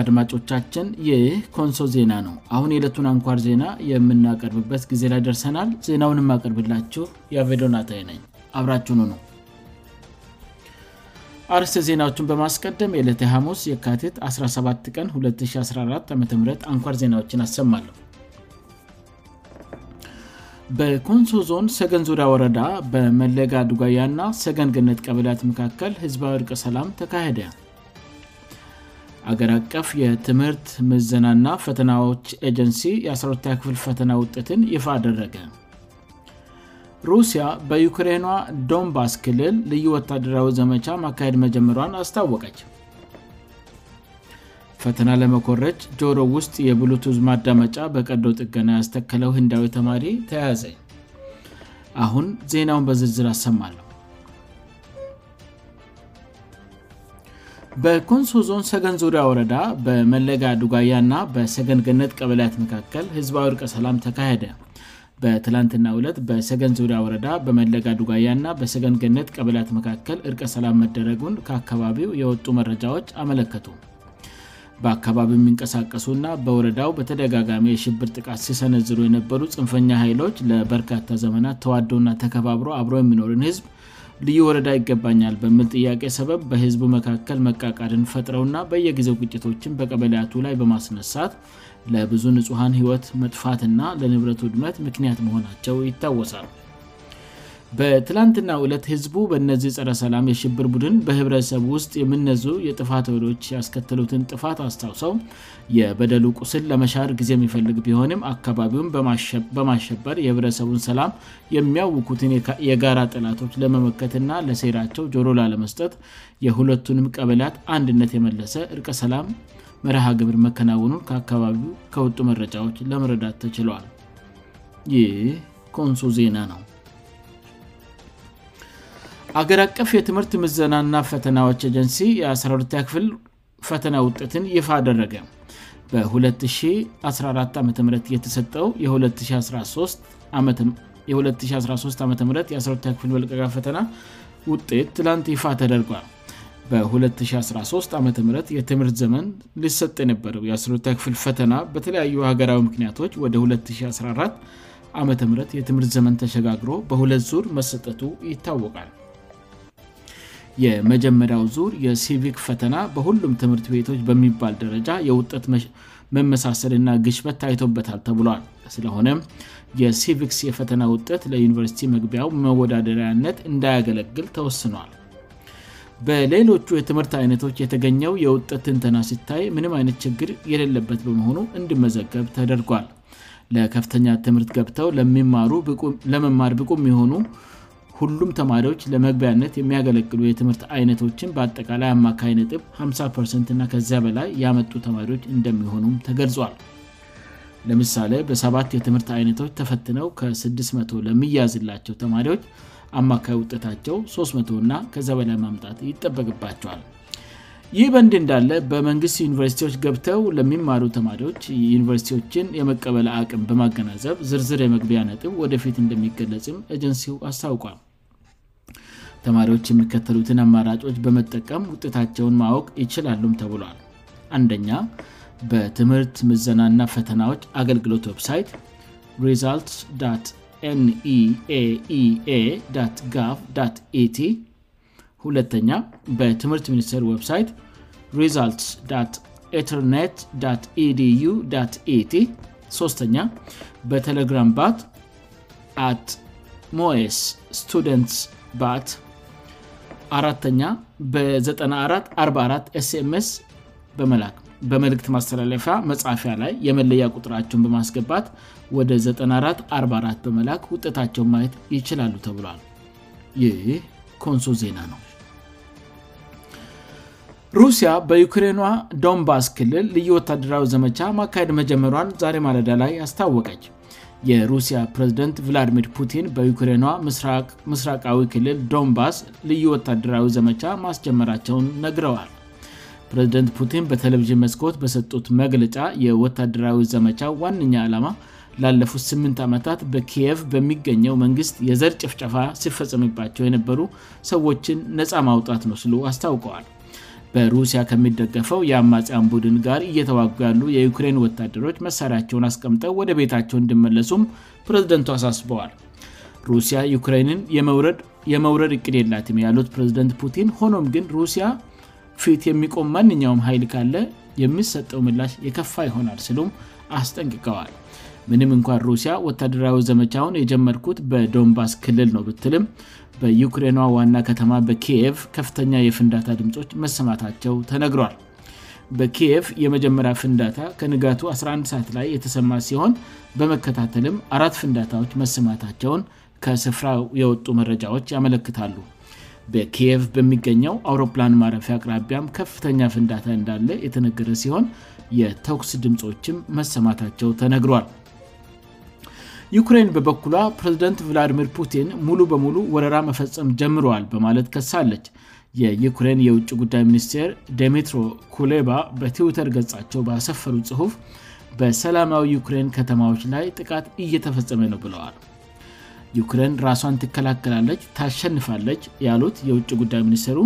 አድማጮቻችን ይህ ኮንሶ ዜና ነው አሁን የዕለቱን አንኳር ዜና የምናቀርብበት ጊዜ ላይ ደርሰናል ዜናውንማቀርብላችሁ የአቬሎናታይ ነኝ አብራችኑ ነው አርስ ዜናዎችን በማስቀደም የለት ሐሙስ የካቴት 17 ቀን 214 ዓም አንኳር ዜናዎችን አሰማሉሁ በኮንሶ ዞን ሰገን ዙሪያ ወረዳ በመለጋ ድጓያእና ሰገን ግነት ቀበላያት መካከል ህዝባዊ እርቀ ሰላም ተካሄደ አገር አቀፍ የትምህርት ምዘናና ፈተናዎች ኤጀንሲ የ1ሮታ ክፍል ፈተና ውጥትን ይፋ አደረገ ሩሲያ በዩክሬኗ ዶምባስ ክልል ልዩ ወታደራዊ ዘመቻ ማካሄድ መጀመሯን አስታወቀች ፈተና ለመኮረጅ ጆሮ ውስጥ የብሉቱዝ ማዳመጫ በቀዶ ጥገና ያስተክለው ህንዳዊ ተማሪ ተያዘ አሁን ዜናውን በዝርዝር አሰማለሁ በኮንሶ ዞን ሰገን ዙሪያ ወረዳ በመለጋ ዱጋያ ና በሰገንገነት ቀበልያት መካከል ህዝባዊ እርቀሰላም ተካሄደ በትላንትና እለት በሰገን ዙሪያ ወረዳ በመለጋ ዱጋያ እና በሰገንገነት ቀበያት መካከል እርቀሰላም መደረጉን ከአካባቢው የወጡ መረጃዎች አመለከቱ በአካባቢው የሚንቀሳቀሱ ና በወረዳው በተደጋጋሚ የሽብር ጥቃት ሲሰነዝሩ የነበሩ ፅንፈኛ ኃይሎች ለበርካታ ዘመናት ተዋዶእና ተከባብሮ አብሮ የሚኖርን ህዝብ ልዩ ወረዳ ይገባኛል በምል ጥያቄ ሰበብ በህዝቡ መካከል መቃቃድን ፈጥረው ና በየጊዜው ግጭቶችም በቀበልያቱ ላይ በማስነሳት ለብዙ ንጹሐን ህይወት መጥፋትና ለንብረቱ ዕድመት ምክንያት መሆናቸው ይታወሳል በትላንትና ዕለት ህዝቡ በእነዚህ ጸረሰላም የሽብር ቡድን በህብረተሰቡ ውስጥ የምነዙ የጥፋት ወሎዎች ያስከትሉትን ጥፋት አስታውሰው የበደሉ ቁስል ለመሻር ጊዜ የሚፈልግ ቢሆንም አካባቢውን በማሸበር የህብረተሰቡን ሰላም የሚያውኩትን የጋራ ጥላቶች ለመመከትና ለሴራቸው ጆሮላ ለመስጠት የሁለቱንም ቀበያት አንድነት የመለሰ እርቀሰላም መርሃግብር መከናወኑ ከአካባቢው ከወጡ መረጫዎች ለመረዳት ተችለል ይህ ኮንሶ ዜና ነው ሀገር አቀፍ የትምህርት ምዘናና ፈተናዎች ጀንሲ የ12ክፍል ፈተና ውጤትን ይፋ አደረገ በ214 የተሰጠው የየ213 የ12ክፍል መቀቃ ፈተና ውጤት ትላንት ይፋ ተደርጓል በ213 ዓም የትምህርት ዘመን ሊሰጥ የነበረው የ12ክፍል ፈተና በተለያዩ ሀገራዊ ምክንያቶች ወደ 214 ዓም የትምህርት ዘመን ተሸጋግሮ በሁለት ዙር መሰጠቱ ይታወቃል የመጀመሪያው ዙር የሲቪክስ ፈተና በሁሉም ትምህርት ቤቶች በሚባል ደረጃ የውጠት መመሳሰል ና ግሽበት ታይቶበታል ተብሏል ስለሆነም የሲቪክስ የፈተና ውጠት ለዩኒቨርስቲ ምግቢያው መወዳደሪያነት እንዳያገለግል ተወስኗል በሌሎቹ የትምህርት አይነቶች የተገኘው የውጠት ትንትና ሲታይ ምንም አይነት ችግር የሌለበት በመሆኑ እንድመዘገብ ተደርጓል ለከፍተኛ ትምህርት ገብተው ለመማር ብቁም የሚሆኑ ሁሉም ተማሪዎች ለመግቢያነት የሚያገለግሉ የትምህርት አይነቶችን በአጠቃላይ አማካይ ነጥብ 50 እና ከዚያ በላይ ያመጡ ተማሪዎች እንደሚሆኑም ተገልጿል ለምሳሌ በሰት የትምህርት አይነቶች ተፈትነው ከ600 ለሚያዝላቸው ተማሪዎች አማካይ ውጤታቸው 300እና ከዚያ በላይ ማምጣት ይጠበቅባቸዋል ይህ በንድ እንዳለ በመንግስት ዩኒቨርስቲዎች ገብተው ለሚማሩ ተማሪዎች ዩኒቨርስቲዎችን የመቀበለ አቅም በማገናዘብ ዝርዝር የመግቢያ ነጥብ ወደፊት እንደሚገለጽም ጀንሲው አስታውቋል ተማሪዎች የሚከተሉትን አማራጮች በመጠቀም ውጤታቸውን ማወቅ ይችላሉም ተብሏል አንደኛ በትምህርት ምዘናና ፈተናዎች አገልግሎት ወብሳይት ሪልትስ ንeኤea et ሁኛ በትምህርት ሚኒስቴር ወብሳይት ሪልስ ኤርኔት eዲu et በቴሌግራም ባት አት ሞስ ስቱደንትስ ባት አተኛ በ9444 ስms በመላክ በመልእክት ማስተላለፊያ መጻፊያ ላይ የመለያ ቁጥራቸውን በማስገባት ወደ 9444 በመላክ ውጤታቸውን ማየት ይችላሉ ተብሏል ይህህ ኮንሶ ዜና ነው ሩሲያ በዩክሬኗ ዶንባስ ክልል ልዩ ወታደራዊ ዘመቻ ማካሄድ መጀመሯን ዛሬ ማለዳ ላይ አስታወቀች የሩሲያ ፕሬዝደንት ቪላድሚር ፑቲን በዩክሬኗ ምስራቃዊ ክልል ዶምባስ ልዩ ወታደራዊ ዘመቻ ማስጀመራቸውን ነግረዋል ፕሬዝደንት ፑቲን በቴሌቪዥን መስኮት በሰጡት መግለጫ የወታደራዊ ዘመቻ ዋነኛ ዓላማ ላለፉት ስምንት ዓመታት በኪየቭ በሚገኘው መንግሥት የዘር ጭፍጨፋ ሲፈጸምባቸው የነበሩ ሰዎችን ነፃ ማውጣት ነው ሲሉ አስታውቀዋል በሩሲያ ከሚደገፈው የአማጽያን ቡድን ጋር እየተዋጉ ያሉ የዩክሬን ወታደሮች መሳሪያቸውን አስቀምጠው ወደ ቤታቸው እንድመለሱም ፕሬዝደንቱ አሳስበዋል ሩሲያ ዩክራይንን የመውረድ እቅድ የላትም ያሉት ፕሬዝደንት ፑቲን ሆኖም ግን ሩሲያ ፊት የሚቆም ማንኛውም ሀይል ካለ የሚሰጠው ምላሽ የከፋ ይሆናል ስሉም አስጠንቅቀዋል ምንም እንኳን ሩሲያ ወታደራዊ ዘመቻውን የጀመርኩት በዶንባስ ክልል ነው ብትልም በዩክሬና ዋና ከተማ በኪየቭ ከፍተኛ የፍንዳታ ድምፆች መሰማታቸው ተነግሯል በኪየቭ የመጀመሪ ፍንዳታ ከንጋቱ 11ሰዓ ላይ የተሰማ ሲሆን በመከታተልም አራት ፍንዳታዎች መሰማታቸውን ከስፍራ የወጡ መረጃዎች ያመለክታሉ በኪየቭ በሚገኘው አውሮፕላን ማረፊያ አቅራቢያም ከፍተኛ ፍንዳታ እንዳለ የተነገረ ሲሆን የተኩስ ድምፆችም መሰማታቸው ተነግሯል ዩክሬን በበኩሏ ፕሬዝደንት ቪላዲሚር ፑቲን ሙሉ በሙሉ ወረራ መፈጸም ጀምረዋል በማለት ከሳለች የዩክሬን የውጭ ጉዳይ ሚኒስቴር ደሚትሮ ኮሌባ በትዊተር ገጻቸው በሰፈሩ ጽሁፍ በሰላማዊ ዩክሬን ከተማዎች ላይ ጥቃት እየተፈጸመ ነው ብለዋል ዩክሬን ራሷን ትከላከላለች ታሸንፋለች ያሉት የውጭ ጉዳይ ሚኒስቴሩ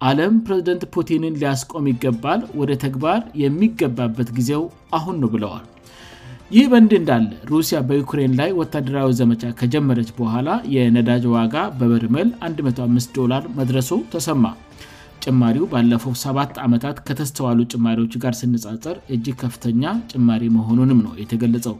አለም ፕሬዝደንት ፑቲንን ሊያስቆም ይገባል ወደ ተግባር የሚገባበት ጊዜው አሁን ነው ብለዋል ይህ በእንድ እንዳለ ሩሲያ በዩክሬን ላይ ወታደራዊ ዘመቻ ከጀመረች በኋላ የነዳጅ ዋጋ በበርመል 15ዶር መድረሶ ተሰማ ጭማሪው ባለፈው ሰባት ዓመታት ከተስተዋሉ ጭማሪዎች ጋር ስነጻጸር እጅግ ከፍተኛ ጭማሪ መሆኑንም ነው የተገለጸው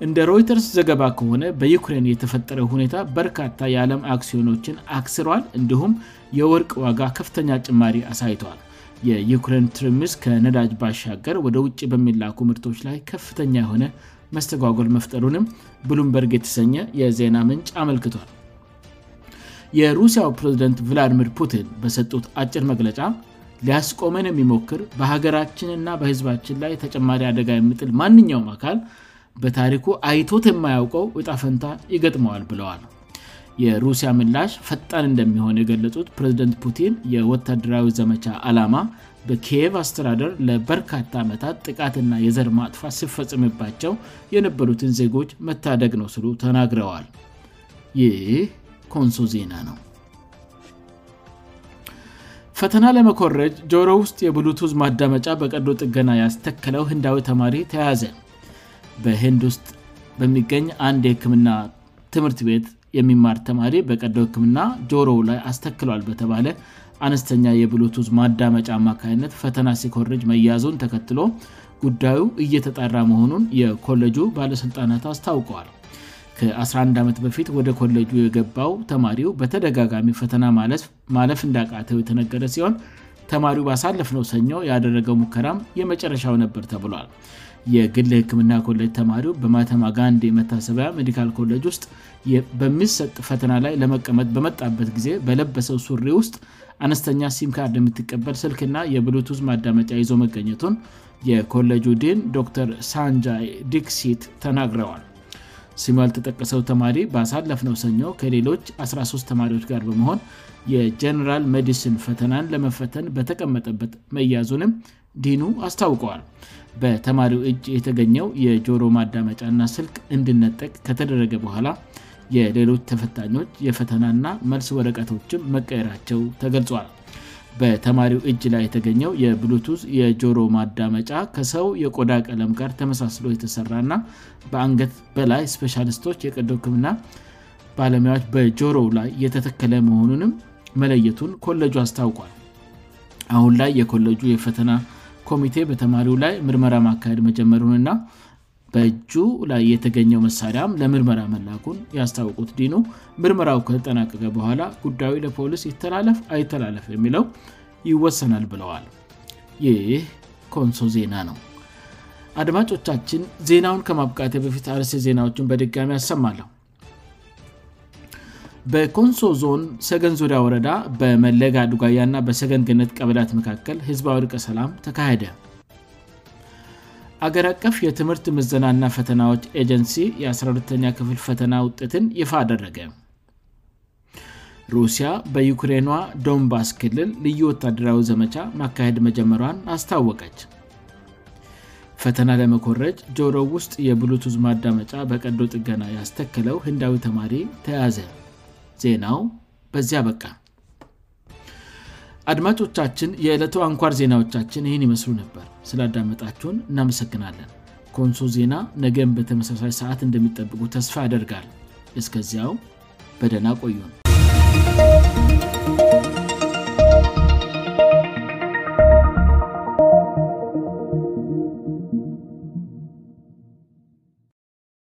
እንደ ሮይተርስ ዘገባ ከሆነ በዩክሬን የተፈጠረ ሁኔታ በርካታ የዓለም አክሲዮኖችን አክስሯል እንዲሁም የወርቅ ዋጋ ከፍተኛ ጭማሪ አሳይተዋል የዩክሬን ትርምስ ከነዳጅ ባሻገር ወደ ውጭ በሚላኩ ምርቶች ላይ ከፍተኛ የሆነ መስተጓጎል መፍጠሩንም ብሉምበርግ የተሰኘ የዜና ምንጭ አመልክቷል የሩሲያው ፕሬዝደንት ቪላድሚር ፑቲን በሰጡት አጭር መግለጫ ሊያስቆመን የሚሞክር በሀገራችንና በህዝባችን ላይ ተጨማሪ አደጋ የምጥል ማንኛውም አካል በታሪኩ አይቶት የማያውቀው እጣፈንታ ይገጥመዋል ብለዋል የሩሲያ ምላሽ ፈጣን እንደሚሆን የገለጹት ፕሬዝደንት ቲን የወታደራዊ ዘመቻ አላማ በኬየብ አስተዳደር ለበርካታ ዓመታት ጥቃትና የዘር ማጥፋት ሲፈጽምባቸው የነበሩትን ዜጎች መታደግ ነው ስሉ ተናግረዋል ይህ ኮንሶ ዜና ነው ፈተና ለመኮረጅ ጆሮ ውስጥ የብሉቱዝ ማዳመጫ በቀዶ ጥገና ያስተክለው ህንዳዊ ተማሪ ተያዘ በህንድ ውስጥ በሚገኝ አንድ የህክምና ትምርት ቤት የሚማር ተማሪ በቀዶ ህክምና ጆሮው ላይ አስተክሏል በተባለ አነስተኛ የብሉትውዝ ማዳመጫ አማካኝነት ፈተና ሲኮረጅ መያዙን ተከትሎ ጉዳዩ እየተጣራ መሆኑን የኮሌጁ ባለሥልጣናት አስታውቀዋል ከ11 ዓመት በፊት ወደ ኮሌጁ የገባው ተማሪው በተደጋጋሚ ፈተና ማለፍ እንዳቃተው የተነገረ ሲሆን ተማሪው ባሳለፍ ነው ሰኞ ያደረገው ሙከራም የመጨረሻው ነበር ተብሏል የግል ህክምና ኮሌጅ ተማሪው በማተማ ጋንዴ መታሰቢያ ሜዲካል ኮሌጅ ውስጥ በሚሰጥ ፈተና ላይ ለመቀመጥ በመጣበት ጊዜ በለበሰው ሱሪ ውስጥ አነስተኛ ሲም ካርድ የምትቀበል ስልክና የብሉቱዝ ማዳመጫ ይዞ መገኘቱን የኮሌጁ ዲን ዶተር ሳንጃይ ዲክሲት ተናግረዋል ሲሚያል ተጠቀሰው ተማሪ በአሳለፍ ነው ሰኞ ከሌሎች 13 ተማሪዎች ጋር በመሆን የጀኔራል ሜዲሲን ፈተናን ለመፈተን በተቀመጠበት መያዙንም ዲኑ አስታውቀዋል በተማሪው እጅ የተገኘው የጆሮ ማዳመጫና ስልክ እንድነጠቅ ከተደረገ በኋላ የሌሎች ተፈታኞች የፈተናና መልስ ወረቀቶችም መቀየራቸው ተገልጿል በተማሪው እጅ ላይ የተገኘው የብሉቱስ የጆሮ ማዳመጫ ከሰው የቆዳ ቀለም ጋር ተመሳስሎ የተሠራእና በአንገት በላይ ስፔሻሊስቶች የቀዶክምና ባለሙያዎች በጆሮ ላይ የተተከለ መሆኑንም መለየቱን ኮለጁ አስታውቋል አሁን ላይ የኮለጁ የፈተና ኮሚቴ በተማሪው ላይ ምርመራ ማካሄድ መጀመሩንእና በእጁ ላይ የተገኘው መሳሪያም ለምርመራ መላኩን ያስታውቁት ዲኑ ምርመራው ከተጠናቀቀ በኋላ ጉዳዩ ለፖሊስ ይተላለፍ አይተላለፍ የሚለው ይወሰናል ብለዋል ይህ ኮንሶ ዜና ነው አድማጮቻችን ዜናውን ከማብቃት በፊት አርሴ ዜናዎችን በድጋሚ ያሰማለሁ በኮንሶ ዞን ሰገን ዙሪያ ወረዳ በመለጋ አድጓያ ና በሰገን ግነት ቀበዳት መካከል ህዝባው ርቀ ሰላም ተካሄደ አገር አቀፍ የትምህርት ምዘናና ፈተናዎች ኤጀንሲ የ12ኛ ክፍል ፈተና ውጤትን ይፋ አደረገ ሩሲያ በዩክሬኗ ዶምባስ ክልል ልዩ ወታደራዊ ዘመቻ ማካሄድ መጀመሯን አስታወቀች ፈተና ለመኮረጅ ጆሮው ውስጥ የብሉቱዝ ማዳመጫ በቀዶጥገና ያስተከለው ህንዳዊ ተማሪ ተያዘ ዜናው በዚያ በቃ አድማጮቻችን የዕለቱ አንኳር ዜናዎቻችን ይህን ይመስሉ ነበር ስላዳመጣችሁን እናመሰግናለን ከንሶ ዜና ነገም በተመሳሳይ ሰዓት እንደሚጠብቁ ተስፋ ያደርጋል እስከዚያው በደና ቆዩም